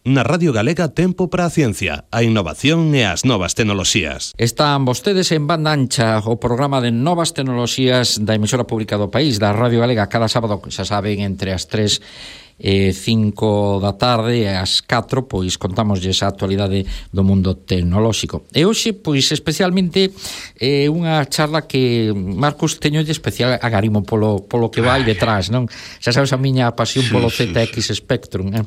Na Radio Galega tempo para a ciencia, a innovación e as novas tecnoloxías. Están vostedes en banda ancha o programa de novas tecnoloxías da emisora pública do país, da Radio Galega, cada sábado, xa saben, entre as 3 e 5 da tarde ás 4 pois contámoslles a actualidade do mundo tecnolóxico. E hoxe pois especialmente eh, unha charla que Marcos teño de especial agarimo polo polo que vai ah. detrás, non? Xa sabes a miña pasión sí, polo sí, ZX sí. Spectrum, eh?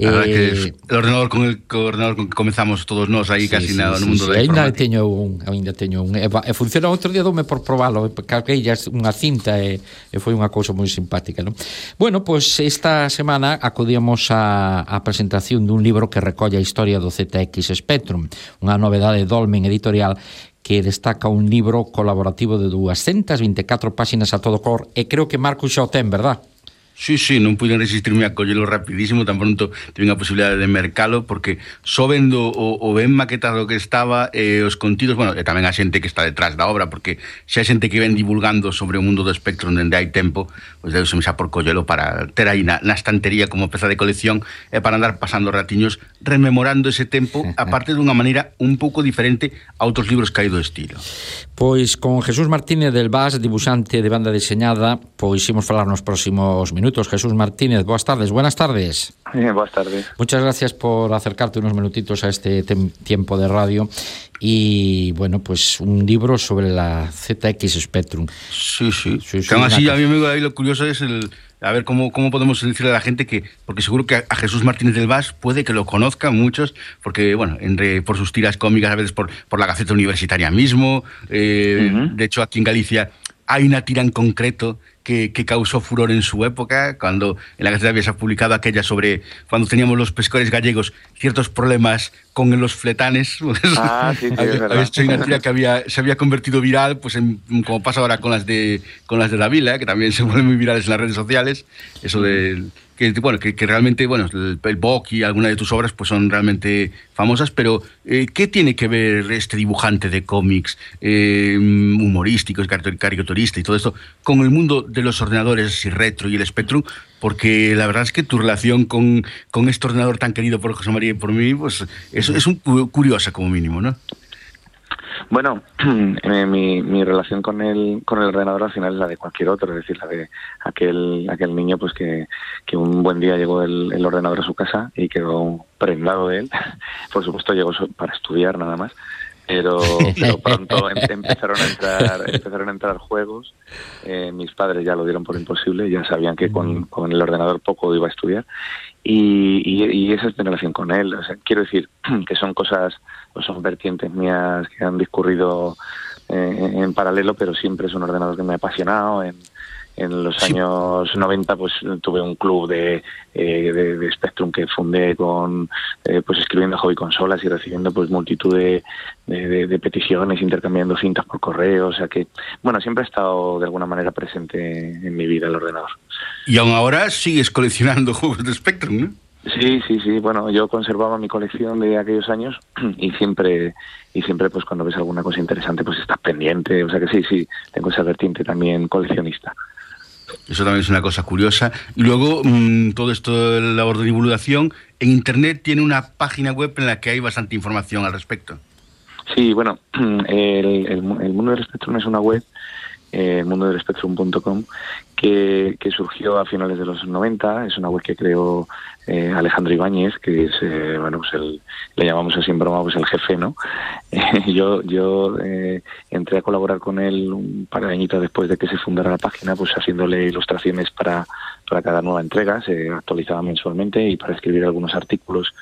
Eh que o ordenador con el co ordenador con que comezamos todos nós aí sí, casi sí, na, no mundo sí, da. Ainda teño un, ainda teño un e, e funciona outro día dome por probalo, eh, carguei unha cinta e, e foi unha cousa moi simpática, non? Bueno, pois esta semana semana acudíamos a, a presentación dun libro que recolle a historia do ZX Spectrum, unha novedade Dolmen Editorial que destaca un libro colaborativo de 224 páxinas a todo cor e creo que Marcus xa o ten, verdad? Sí, sí, non puiden resistirme a collelo rapidísimo tan pronto tiven a posibilidade de mercalo porque só vendo o, o ben maquetado que estaba eh, os contidos, bueno, eh, e tamén a xente que está detrás da obra porque xa hai xente que ven divulgando sobre o mundo do espectro onde hai tempo pois pues, deuseme xa por collelo para ter aí na, na estantería como peza de colección e para andar pasando ratiños rememorando ese tempo aparte dunha maneira un pouco diferente a outros libros que hai do estilo. Pois con Jesús Martínez del Vaz, dibuixante de banda deseñada, pois imos falar nos próximos minutos minutos. Jesús Martínez, buenas tardes. Buenas tardes. Eh, buenas tardes. Muchas gracias por acercarte unos minutitos a este tiempo de radio. Y bueno, pues un libro sobre la ZX Spectrum. Sí, sí. sí, sí así, a mí me lo curioso es el, a ver cómo, cómo podemos decirle a la gente que, porque seguro que a, Jesús Martínez del Vaz puede que lo conozcan muchos, porque, bueno, entre, por sus tiras cómicas, a veces por, por la Gaceta Universitaria mismo, eh, de hecho aquí en Galicia hay una tira en concreto que, causó furor en su época, cuando en la Gaceta había publicado aquella sobre cuando teníamos los pescadores gallegos ciertos problemas con los fletanes. Ah, sí, sí, es verdad. Había una tira que había, se había convertido viral, pues en, como pasa ahora con las de con las de la Vila, que también se vuelven muy virales en las redes sociales, eso de que bueno que, que realmente bueno el, el Bock y algunas de tus obras pues son realmente famosas. Pero eh, qué tiene que ver este dibujante de cómics eh, humorísticos caricaturista y todo esto con el mundo de los ordenadores y retro y el Spectrum porque la verdad es que tu relación con, con este ordenador tan querido por José María y por mí pues es, es un curiosa como mínimo no bueno, eh, mi, mi relación con el, con el ordenador al final es la de cualquier otro, es decir, la de aquel, aquel niño pues que, que un buen día llegó el, el ordenador a su casa y quedó prendado de él. Por supuesto llegó para estudiar nada más, pero, pero pronto em, empezaron a entrar empezaron a entrar juegos. Eh, mis padres ya lo dieron por imposible ya sabían que con, mm. con el ordenador poco iba a estudiar. Y, y, y, esa es mi relación con él. O sea, quiero decir que son cosas o son vertientes mías que han discurrido eh, en paralelo pero siempre es un ordenador que me ha apasionado en, en los años 90 pues tuve un club de, eh, de, de, Spectrum que fundé con eh, pues escribiendo hobby consolas y recibiendo pues multitud de, de, de, peticiones, intercambiando cintas por correo, o sea que bueno, siempre ha estado de alguna manera presente en mi vida el ordenador. Y aún ahora sigues coleccionando juegos de Spectrum, ¿no? Sí, sí, sí. Bueno, yo conservaba mi colección de aquellos años y siempre, y siempre, pues cuando ves alguna cosa interesante, pues estás pendiente. O sea que sí, sí, tengo esa vertiente también coleccionista. Eso también es una cosa curiosa. Y luego, mmm, todo esto de la labor de divulgación, en Internet tiene una página web en la que hay bastante información al respecto. Sí, bueno, el Mundo del Espectrum es una web, eh, mundodelespectrum.com, que, que surgió a finales de los 90. Es una web que creó eh, Alejandro Ibáñez, que es, eh, bueno, pues el, le llamamos así en broma, pues el jefe, ¿no? yo yo eh, entré a colaborar con él un par de añitos después de que se fundara la página, pues haciéndole ilustraciones para, para cada nueva entrega, se actualizaba mensualmente y para escribir algunos artículos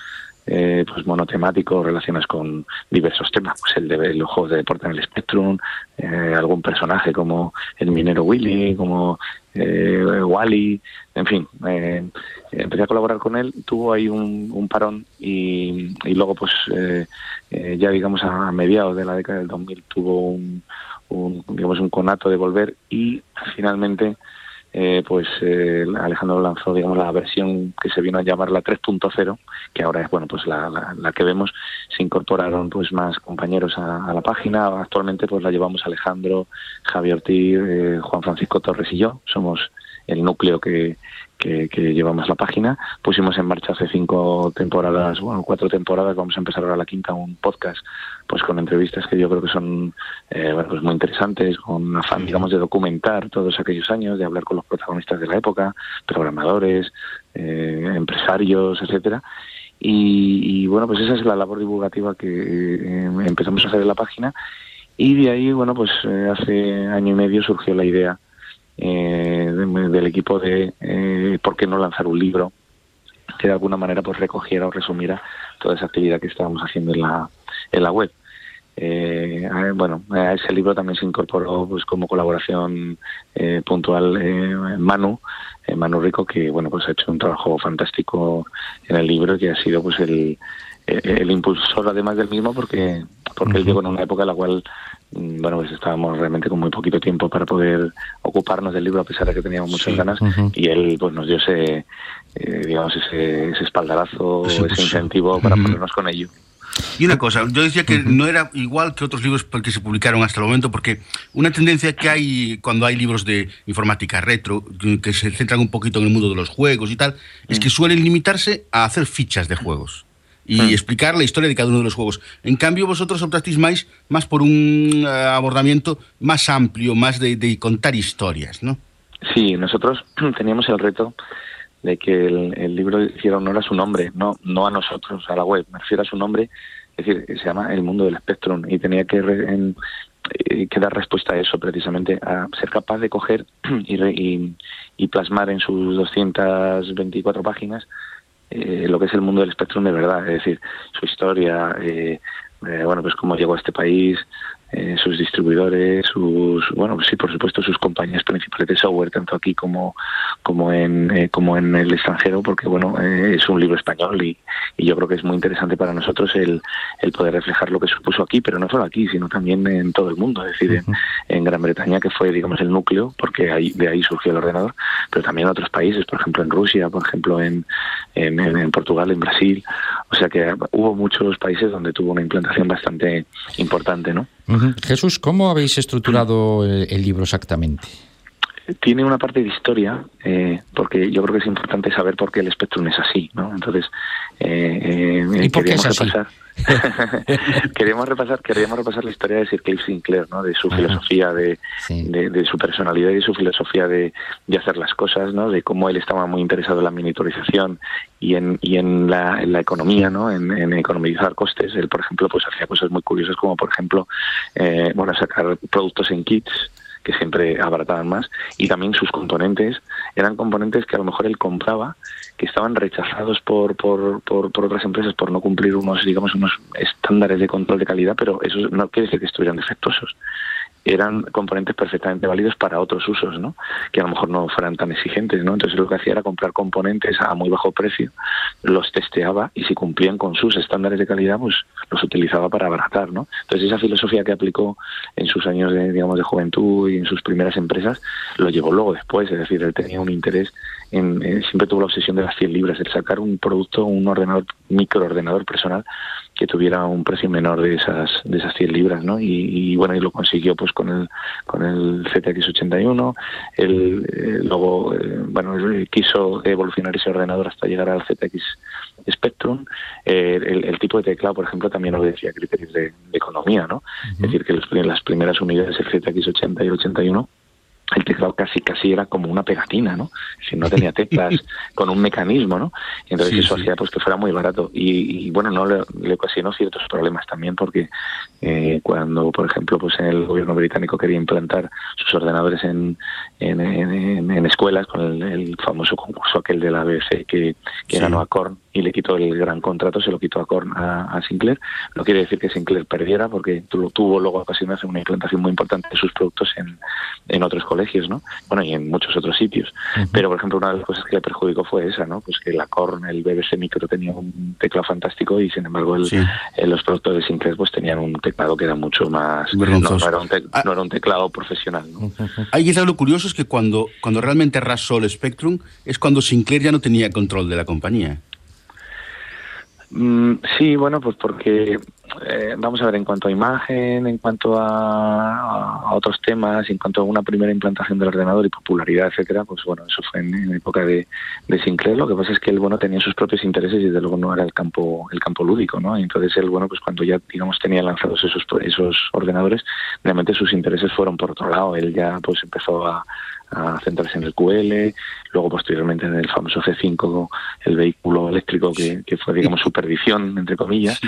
eh, pues monotemáticos relacionados con diversos temas, pues el de los juegos de deporte en el Spectrum, eh, algún personaje como el minero Willy, como eh, Wally, en fin, eh, empecé a colaborar con él, tuvo ahí un, un parón y, y, luego pues eh, eh, ya digamos a mediados de la década del 2000 tuvo un, un digamos un conato de volver y finalmente eh, pues eh, Alejandro lanzó digamos la versión que se vino a llamar la 3.0 que ahora es bueno pues la, la, que vemos. Se incorporaron pues más compañeros a, a, la página. Actualmente pues la llevamos Alejandro Javier Ortiz eh, Juan Francisco Torres y yo. Somos el núcleo que, que, llevamos la página. Pusimos en marcha hace cinco temporadas, bueno, cuatro temporadas, vamos a empezar ahora la quinta, un podcast, pues con entrevistas que yo creo que son eh, bueno, pues muy interesantes, con afán, digamos, de documentar todos aquellos años, de hablar con los protagonistas de la época, programadores, eh, empresarios, etcétera. Y, bueno, pues esa es la labor divulgativa que eh, empezamos a hacer en la página. Y de ahí, bueno, pues hace año y medio surgió la idea eh, del equipo de eh, por qué no lanzar un libro que de alguna manera pues recogiera o resumiera toda esa actividad que estábamos haciendo en la, en la web. Eh, bueno, a ese libro también se incorporó pues como colaboración eh, puntual eh, Manu, Manu Rico, que bueno pues ha hecho un trabajo fantástico en el libro que ha sido pues el, el impulsor además del mismo porque porque él llegó en una época en la cual mm, bueno pues estábamos realmente con muy poquito tiempo para poder ocuparnos del libro a pesar de que teníamos muchas ganas y él pues nos dio ese eh, digamos ese, ese espaldarazo ese incentivo para ponernos con ello. Y una cosa, yo decía que no era igual que otros libros que se publicaron hasta el momento, porque una tendencia que hay cuando hay libros de informática retro, que se centran un poquito en el mundo de los juegos y tal, es que mm. suelen limitarse a hacer fichas de juegos y hmm. explicar la historia de cada uno de los juegos. En cambio, vosotros optasteis más, más por un eh, abordamiento más amplio, más de, contar historias, ¿no? Sí, nosotros teníamos el reto de que el, libro hiciera honor a su nombre, no, no a nosotros, a la web, me refiero a su nombre, es decir, se llama El Mundo del Spectrum y tenía que, eh, que dar respuesta a eso precisamente, a ser capaz de coger y, y plasmar en sus 224 páginas eh, lo que es el mundo del espectro de verdad, es decir, su historia, eh, eh, bueno, pues cómo llegó a este país, eh, sus distribuidores, sus, bueno, sí, por supuesto, sus compañías principales de software, tanto aquí como, como, en, eh, como en el extranjero, porque, bueno, eh, es un libro español y, y, yo creo que es muy interesante para nosotros el, el poder reflejar lo que supuso aquí, pero no solo aquí, sino también en todo el mundo, es decir, en, Gran Bretaña, que fue, digamos, el núcleo, porque ahí, de ahí surgió el ordenador, pero también en otros países, por ejemplo, en Rusia, por ejemplo, en, en, en Portugal, en Brasil, o sea que hubo muchos países donde tuvo una implantación bastante importante, ¿no? Jesús, ¿cómo habéis estructurado el, libro exactamente? Tiene una parte de historia, eh, porque yo creo que es importante saber por qué el Spectrum es así, ¿no? Entonces, eh, eh, ¿Y por qué es así? repasar. queríamos repasar queríamos repasar la historia de Sir Cliff Sinclair no de su filosofía de, de, su personalidad y su filosofía de, de, hacer las cosas no de cómo él estaba muy interesado en la miniaturización y en y en la, en la economía no en, en, economizar costes él por ejemplo pues hacía cosas muy curiosas como por ejemplo eh, bueno sacar productos en kits que siempre abarataban más, y también sus componentes eran componentes que a lo mejor él compraba, que estaban rechazados por, por, por, por otras empresas por no cumplir unos, digamos, unos estándares de control de calidad, pero eso no quiere decir que estuvieran defectuosos eran componentes perfectamente válidos para otros usos, ¿no? Que a lo mejor no fueran tan exigentes, ¿no? Entonces lo que hacía era comprar componentes a muy bajo precio, los testeaba y si cumplían con sus estándares de calidad, pues los utilizaba para abaratar, ¿no? Entonces esa filosofía que aplicó en sus años de, digamos, de juventud y en sus primeras empresas, lo llevó luego después, es decir, él tenía un interés en, siempre tuvo la obsesión de las 100 libras, el sacar un producto, un ordenador, microordenador personal que tuviera un precio menor de esas de esas 100 libras, ¿no? Y, bueno, y lo consiguió pues con el con el ZX81, él, eh, luego eh, bueno, quiso evolucionar ese ordenador hasta llegar al ZX Spectrum, eh, el, tipo de teclado, por ejemplo, también obedecía criterios de, economía, ¿no? Es decir, que las primeras unidades, el ZX80 y el 81, el teclado casi casi era como una pegatina, ¿no? Si no tenía teclas con un mecanismo, ¿no? Y entonces eso hacía pues que fuera muy barato y, bueno, no le, le, ocasionó ciertos problemas también porque eh, cuando, por ejemplo, pues el gobierno británico quería implantar sus ordenadores en, en, en, escuelas con el, famoso concurso aquel de la BBC que, que ganó a Korn y le quitó el gran contrato, se lo quitó a Korn a, Sinclair. No quiere decir que Sinclair perdiera porque tuvo luego ocasiones de una implantación muy importante de sus productos en, en otros colegios, ¿no? Bueno, y en muchos otros sitios. Pero, por ejemplo, una de las cosas que le perjudicó fue esa, ¿no? Pues que la Korn, el BBC Micro tenía un teclado fantástico y, sin embargo, el, los productos de Sinclair pues tenían un teclado que era mucho más... No, era un ah. no, era un teclado profesional, ¿no? Ahí quizás lo curioso es que cuando, cuando realmente arrasó el Spectrum es cuando Sinclair ya no tenía control de la compañía. Mm, sí, bueno, pues porque eh, vamos a ver, en cuanto a imagen, en cuanto a, otros temas, en cuanto a una primera implantación del ordenador y popularidad, etcétera, pues bueno, eso fue en, época de, Sinclair. Lo que pasa es que él, bueno, tenía sus propios intereses y desde luego no era el campo, el campo lúdico, ¿no? Y entonces él, bueno, pues cuando ya, digamos, tenía lanzados esos, esos ordenadores, realmente sus intereses fueron por otro lado. Él ya, pues empezó a, a centrarse en el QL, luego posteriormente en el famoso C5, el vehículo eléctrico que, fue, digamos, su perdición, entre comillas.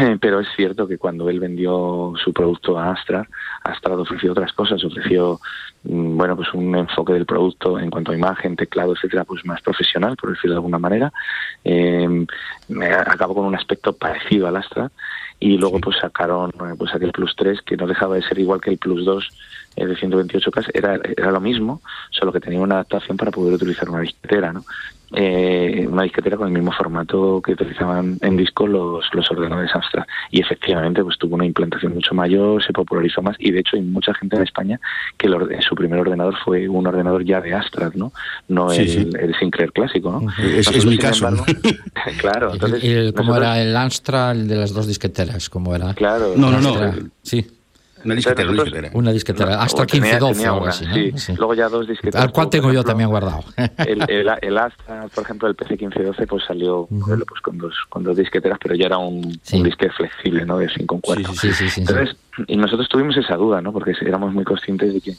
Pero es cierto que cuando él vendió su producto a Astra, Astra ofreció otras cosas, ofreció mm, bueno, pues un enfoque del producto en cuanto a imagen, teclado, etcétera, pues más profesional, por decirlo de alguna manera. Eh, acabó con un aspecto parecido al Astra y luego pues sacaron eh, pues aquel Plus 3 que no dejaba de ser igual que el Plus 2 eh, de 128K era, era lo mismo, solo que tenía una adaptación para poder utilizar una disquetera, ¿no? Eh, una disquetera con el mismo formato que utilizaban en disco los, los ordenadores Amstrad. Y efectivamente pues tuvo una implantación mucho mayor, se popularizó más y de hecho hay mucha gente en España que su primer ordenador fue un ordenador ya de Amstrad, ¿no? No el, Sinclair clásico, ¿no? Es, mi caso. claro. Entonces, ¿Cómo era el Amstrad, el de las dos disqueteras? ¿Cómo era? Claro. No, no, no. Sí. Una disquetera, una disquetera. Una disquetera, hasta 15, 12 o algo así, ¿no? sí. Luego ya dos disqueteras. Al cual tengo yo también guardado. El, el, el, Astra, por ejemplo, el PC 1512, pues salió pues, con, dos, con dos disqueteras, pero ya era un, un disque flexible, ¿no? De 5 cuartos. Sí, sí, sí, Entonces, y nosotros tuvimos esa duda, ¿no? Porque éramos muy conscientes de que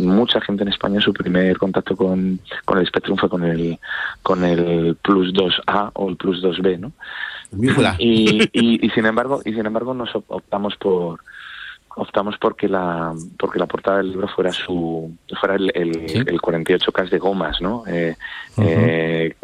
mucha gente en España su primer contacto con, con el Spectrum fue con el con el Plus 2A o el Plus 2B, ¿no? Y, y, y sin embargo, y sin embargo nos optamos por optamos porque la porque la portada del libro fuera su fuera el, el, el 48K de gomas, ¿no? Eh, eh,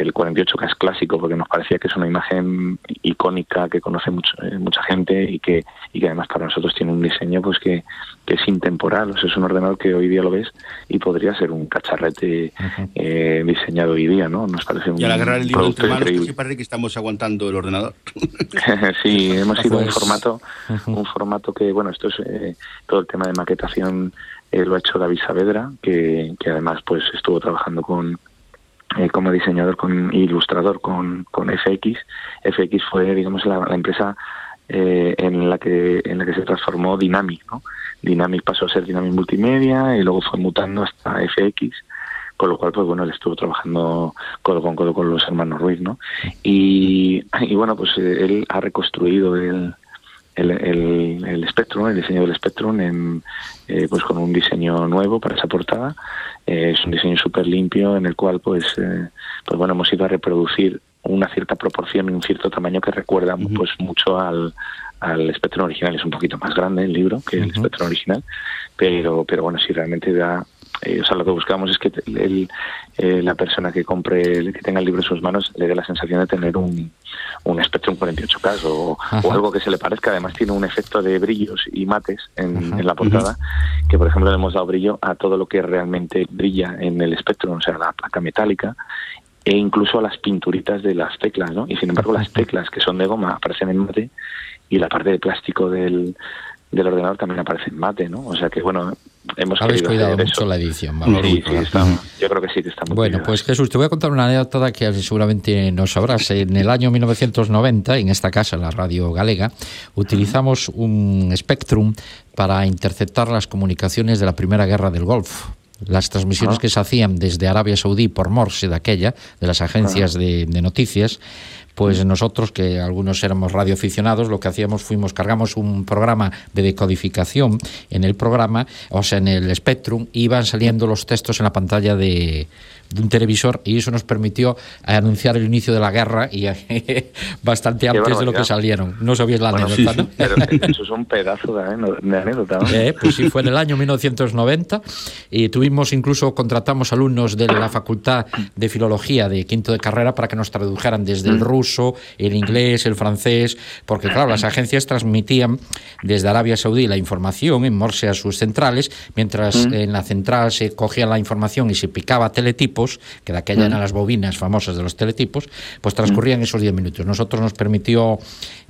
el 48K clásico porque nos parecía que es una imagen icónica que conoce mucho, eh, mucha gente y que y que además para nosotros tiene un diseño pues que, que es intemporal, o sea, es un ordenador que hoy día lo ves y podría ser un cacharrete eh, diseñado hoy día, ¿no? Nos parece un Y al agarrar el libro entre manos, parece que estamos aguantando el ordenador. sí, hemos ido a un formato un formato que bueno, esto es eh, todo el tema de maquetación eh, lo ha hecho David Saavedra, que, que además pues estuvo trabajando con eh, como diseñador con ilustrador con, con FX. FX fue, digamos, la, empresa en la que en la que se transformó Dynamic, ¿no? Dynamic pasó a ser Dynamic Multimedia y luego fue mutando hasta FX con lo cual pues bueno él estuvo trabajando codo con codo con los hermanos Ruiz no y, y bueno pues él ha reconstruido el, el, el, el Spectrum, el diseño del Spectrum, en, eh, pues con un diseño nuevo para esa portada. Eh, es un diseño súper limpio en el cual, pues, eh, pues bueno, hemos ido a reproducir una cierta proporción y un cierto tamaño que recuerda pues mucho al, al Spectrum original. Es un poquito más grande el libro que el Spectrum original, pero, pero bueno, sí realmente da eh, o sea, lo que buscamos es que el, eh, la persona que compre, que tenga el libro en sus manos, le dé la sensación de tener un, un Spectrum 48K o, o, algo que se le parezca. Además, tiene un efecto de brillos y mates en, en la portada, que por ejemplo le hemos dado brillo a todo lo que realmente brilla en el Spectrum, o sea, la placa metálica e incluso a las pinturitas de las teclas, ¿no? Y sin embargo, las teclas que son de goma aparecen en mate y la parte de plástico del, del ordenador también aparece en mate, ¿no? O sea que, bueno, hemos Habéis cuidado mucho la edición. Sí, sí, está, yo creo que sí que está muy Bueno, pues Jesús, te voy a contar una anécdota que seguramente no sabrás. En el año 1990, en esta casa, la Radio Galega, utilizamos un Spectrum para interceptar las comunicaciones de la Primera Guerra del Golfo las transmisiones ah. que se hacían desde Arabia Saudí por Morse de aquella, de las agencias ah. de, de, noticias, pues nosotros, que algunos éramos radioaficionados, lo que hacíamos fuimos, cargamos un programa de decodificación en el programa, o sea, en el Spectrum, iban saliendo los textos en la pantalla de, de un televisor y eso nos permitió anunciar el inicio de la guerra y bastante antes de lo que salieron. No sabías la anécdota, ¿no? Pero eso es un pedazo de, anécdota. ¿no? Eh, pues sí, fue en el año 1990 y tuvimos incluso, contratamos alumnos de la Facultad de Filología de quinto de carrera para que nos tradujeran desde el mm. Ruso, el inglés, el francés, porque claro, las agencias transmitían desde Arabia Saudí la información en Morse a sus centrales, mientras mm. en la central se cogía la información y se picaba teletipo que de aquella eran mm. las bobinas famosas de los teletipos, pues transcurrían mm. esos 10 minutos. Nosotros nos permitió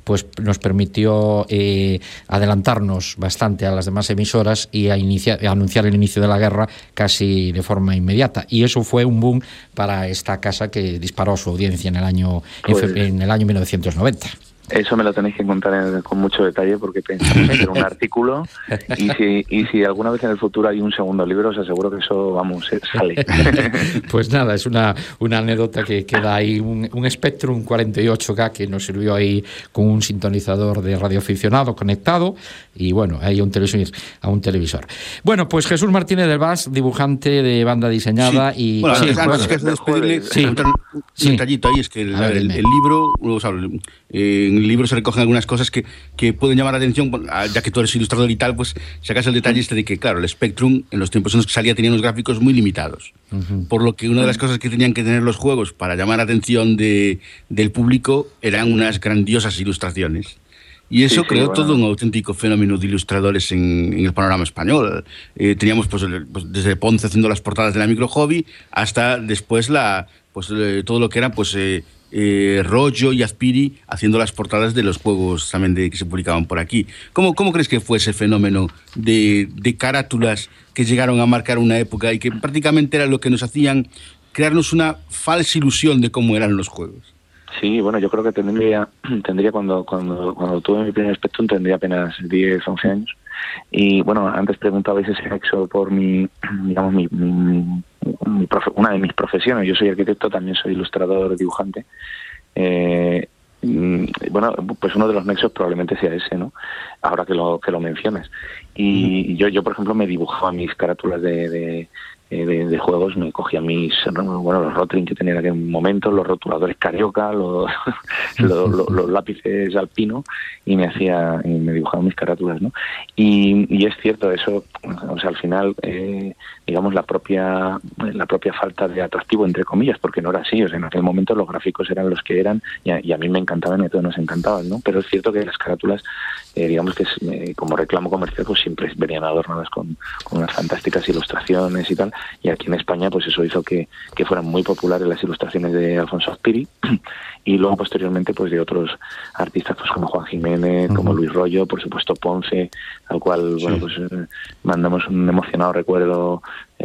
pues nos permitió eh, adelantarnos bastante a las demás emisoras y a, iniciar, a anunciar el inicio de la guerra casi de forma inmediata. Y eso fue un boom para esta casa que disparó su audiencia en el año, en, el año 1990. Eso me lo tenéis que contar con mucho detalle porque pensamos hacer un artículo y si, y si alguna vez en el futuro hay un segundo libro, os aseguro que eso, vamos, sale. pues nada, es una, una anécdota que queda ahí, un, un Spectrum 48K que nos sirvió ahí con un sintonizador de radioaficionado conectado y bueno, ahí a un televisor. A un televisor. Bueno, pues Jesús Martínez del Vaz, dibujante de banda diseñada y... Bueno, sí, antes, que despedirle, sí. un, detallito ahí, es que el, el, el libro, o sea, eh, en el libro se recogen algunas cosas que, que pueden llamar la atención, ya que tú eres ilustrador y tal, pues sacas el detalle este de que, claro, el Spectrum en los tiempos en los que salía tenía unos gráficos muy limitados. Uh -huh. Por lo que una de las cosas que tenían que tener los juegos para llamar la atención de, del público eran unas grandiosas ilustraciones. Y eso sí, creó sí, bueno. todo un auténtico fenómeno de ilustradores en, en el panorama español. Eh, teníamos pues, pues, desde Ponce haciendo las portadas de la micro hobby hasta después la, pues, eh, todo lo que era pues, eh, eh, Rollo y Azpiri haciendo las portadas de los juegos también de, que se publicaban por aquí. ¿Cómo, cómo crees que fue ese fenómeno de, de carátulas que llegaron a marcar una época y que prácticamente era lo que nos hacían crearnos una falsa ilusión de cómo eran los juegos? Sí, bueno, yo creo que tendría, tendría cuando, cuando, cuando tuve mi primer Spectrum tendría apenas 10, 11 años. Y bueno, antes preguntabais ese sexo por mi, digamos, mi, una de mis profesiones. Yo soy arquitecto, también soy ilustrador, dibujante. Eh, bueno, pues uno de los nexos probablemente sea ese, ¿no? Ahora que lo que lo mencionas. Y yo, yo por ejemplo, me dibujaba mis carátulas de, de eh, de, de, juegos me cogía mis bueno los Rotring que tenía en aquel momento los rotuladores carioca los, los, los, los, lápices alpino y me hacía y me dibujaba mis carátulas no y, y es cierto eso o sea al final eh, digamos la propia la propia falta de atractivo entre comillas porque no era así o sea en aquel momento los gráficos eran los que eran y a, y a mí me encantaban y a todos nos encantaban no pero es cierto que las carátulas eh, digamos que eh, como reclamo comercial pues siempre venían adornadas con, con unas fantásticas ilustraciones y tal y aquí en España pues eso hizo que, que fueran muy populares las ilustraciones de Alfonso Azpiri y luego posteriormente pues de otros artistas pues como Juan Jiménez, uh -huh. como Luis Rollo, por supuesto Ponce, al cual sí. bueno pues eh, mandamos un emocionado recuerdo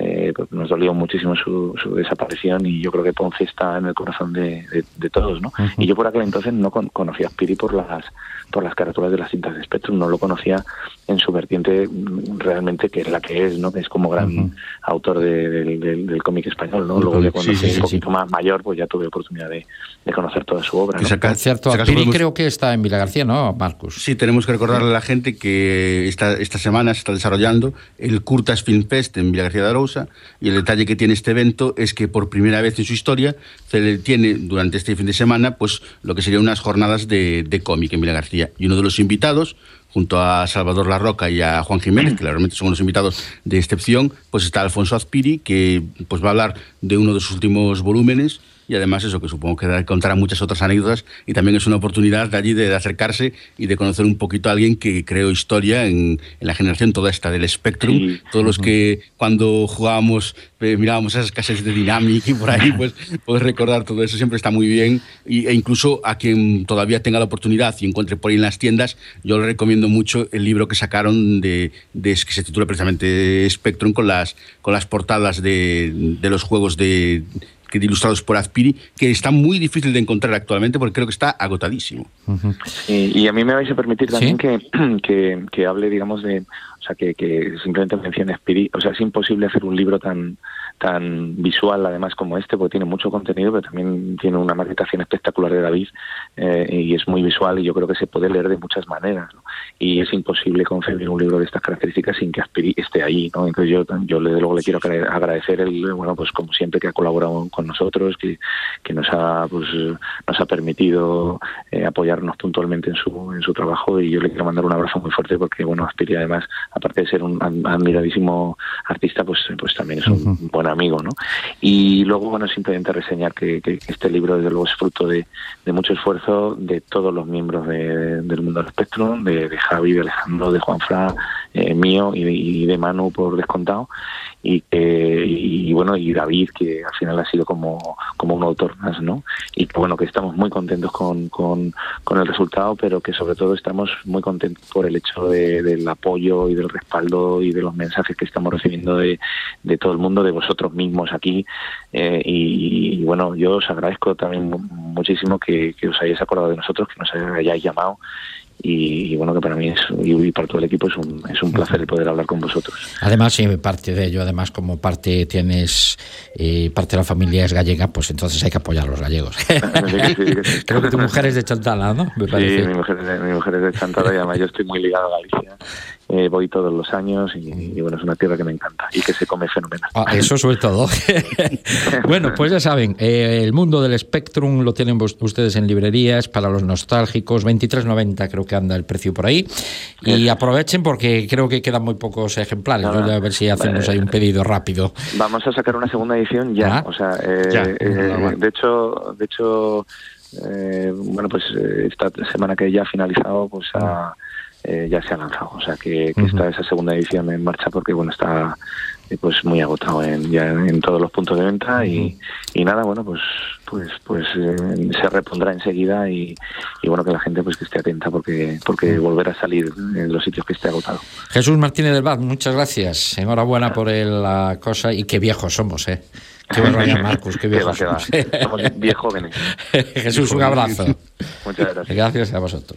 eh, pues nos dolió muchísimo su, su, desaparición y yo creo que Ponce está en el corazón de, de, de todos, ¿no? Uh -huh. Y yo por aquel entonces no con, conocía a Spiri por las por las carátulas de las cintas de Spectrum, no lo conocía en su vertiente realmente que es la que es, ¿no? Que es como gran uh -huh. autor de, de, del cómic español, ¿no? Luego de cuando sí, sí, un poquito sí. más mayor, pues ya tuve oportunidad de, de conocer toda su obra. ¿no? Saca, cierto, Piri podemos... creo que está en Vila García, ¿no, Marcus? Sí, tenemos que recordarle a la gente que esta, esta semana se está desarrollando el Curtas Film Fest en Vila García de Arousa y el detalle que tiene este evento es que por primera vez en su historia se le tiene durante este fin de semana pues lo que serían unas jornadas de, de cómic. En Vila García y uno de los invitados junto a Salvador La Roca y a Juan Jiménez, que realmente son los invitados de excepción, pues está Alfonso Azpiri, que pues va a hablar de uno de sus últimos volúmenes y además eso que supongo que contará muchas otras anécdotas y también es una oportunidad de allí de, de acercarse y de conocer un poquito a alguien que creó historia en, en la generación toda esta del Spectrum, sí. todos los que cuando jugábamos eh, mirábamos esas casas de Dynamic y por ahí pues poder recordar todo eso siempre está muy bien y, e incluso a quien todavía tenga la oportunidad y encuentre por ahí en las tiendas yo le recomiendo mucho el libro que sacaron de, de que se titula precisamente Spectrum con las, con las portadas de, de los juegos de que ilustrados por Azpiri, que está muy difícil de encontrar actualmente porque creo que está agotadísimo. Uh -huh. y, y, a mí me vais a permitir también ¿Sí? que, que, que, hable, digamos, de, o sea, que, que simplemente mencione Azpiri, o sea, es imposible hacer un libro tan tan visual además como este, porque tiene mucho contenido, pero también tiene una maquetación espectacular de David eh, y es muy visual y yo creo que se puede leer de muchas maneras. ¿no? Y es imposible concebir un libro de estas características sin que Aspiri esté ahí. ¿no? Entonces yo, yo desde luego le quiero agradecer, el, bueno, pues como siempre que ha colaborado con nosotros, que, que nos, ha, pues, nos ha permitido eh, apoyarnos puntualmente en su, en su trabajo y yo le quiero mandar un abrazo muy fuerte porque bueno, Aspiri además, aparte de ser un admiradísimo artista, pues, pues también es un uh -huh. buen amigo, ¿no? Y luego, bueno, simplemente reseñar que, este libro, desde luego, es fruto de, mucho esfuerzo de todos los miembros de, del mundo del espectro, de, de, Javi, de Alejandro, de Juanfra, eh, mío y de, Manu por descontado y, y, bueno y David que al final ha sido como, como un autor más no y que bueno que estamos muy contentos con, con, el resultado pero que sobre todo estamos muy contentos por el hecho del apoyo y del respaldo y de los mensajes que estamos recibiendo de, de todo el mundo de vosotros mismos aquí. Eh, y, bueno yo os agradezco también muchísimo que, que os hayáis acordado de nosotros que nos hayáis llamado y, bueno, que para mí es, y para todo el equipo es un, es un placer el poder hablar con vosotros. Además, si parte de ello, además como parte tienes, eh, parte de la familia es gallega, pues entonces hay que apoyar a los gallegos. Creo que tu mujer es de Chantala, ¿no? sí, mi mujer, mi mujer es de Chantala y además yo estoy muy ligado a Galicia eh, voy todos los años y, bueno, es una tierra que me encanta y que se come fenomenal. Ah, eso sobre todo. bueno, pues ya saben, eh, el mundo del Spectrum lo tienen ustedes en librerías para los nostálgicos, 23.90 creo que anda el precio por ahí. Y aprovechen porque creo que quedan muy pocos ejemplares. a ver si hacemos ahí un pedido rápido. Vamos a sacar una segunda edición ya. Ah, o sea, eh, de hecho, de hecho, bueno, pues esta semana que ya ha finalizado, pues a eh, ya se ha lanzado. O sea que, está esa segunda edición en marcha porque bueno está eh, pues muy agotado en, ya en todos los puntos de venta y, nada bueno pues pues pues eh, se repondrá enseguida y, bueno que la gente pues que esté atenta porque porque volverá a salir en los sitios que esté agotado Jesús Martínez del Bad muchas gracias enhorabuena por la cosa y qué viejos somos eh Qué bueno, Marcus, qué viejos somos. Somos bien jóvenes. Jesús, un abrazo. Muchas gracias. Gracias a vosotros.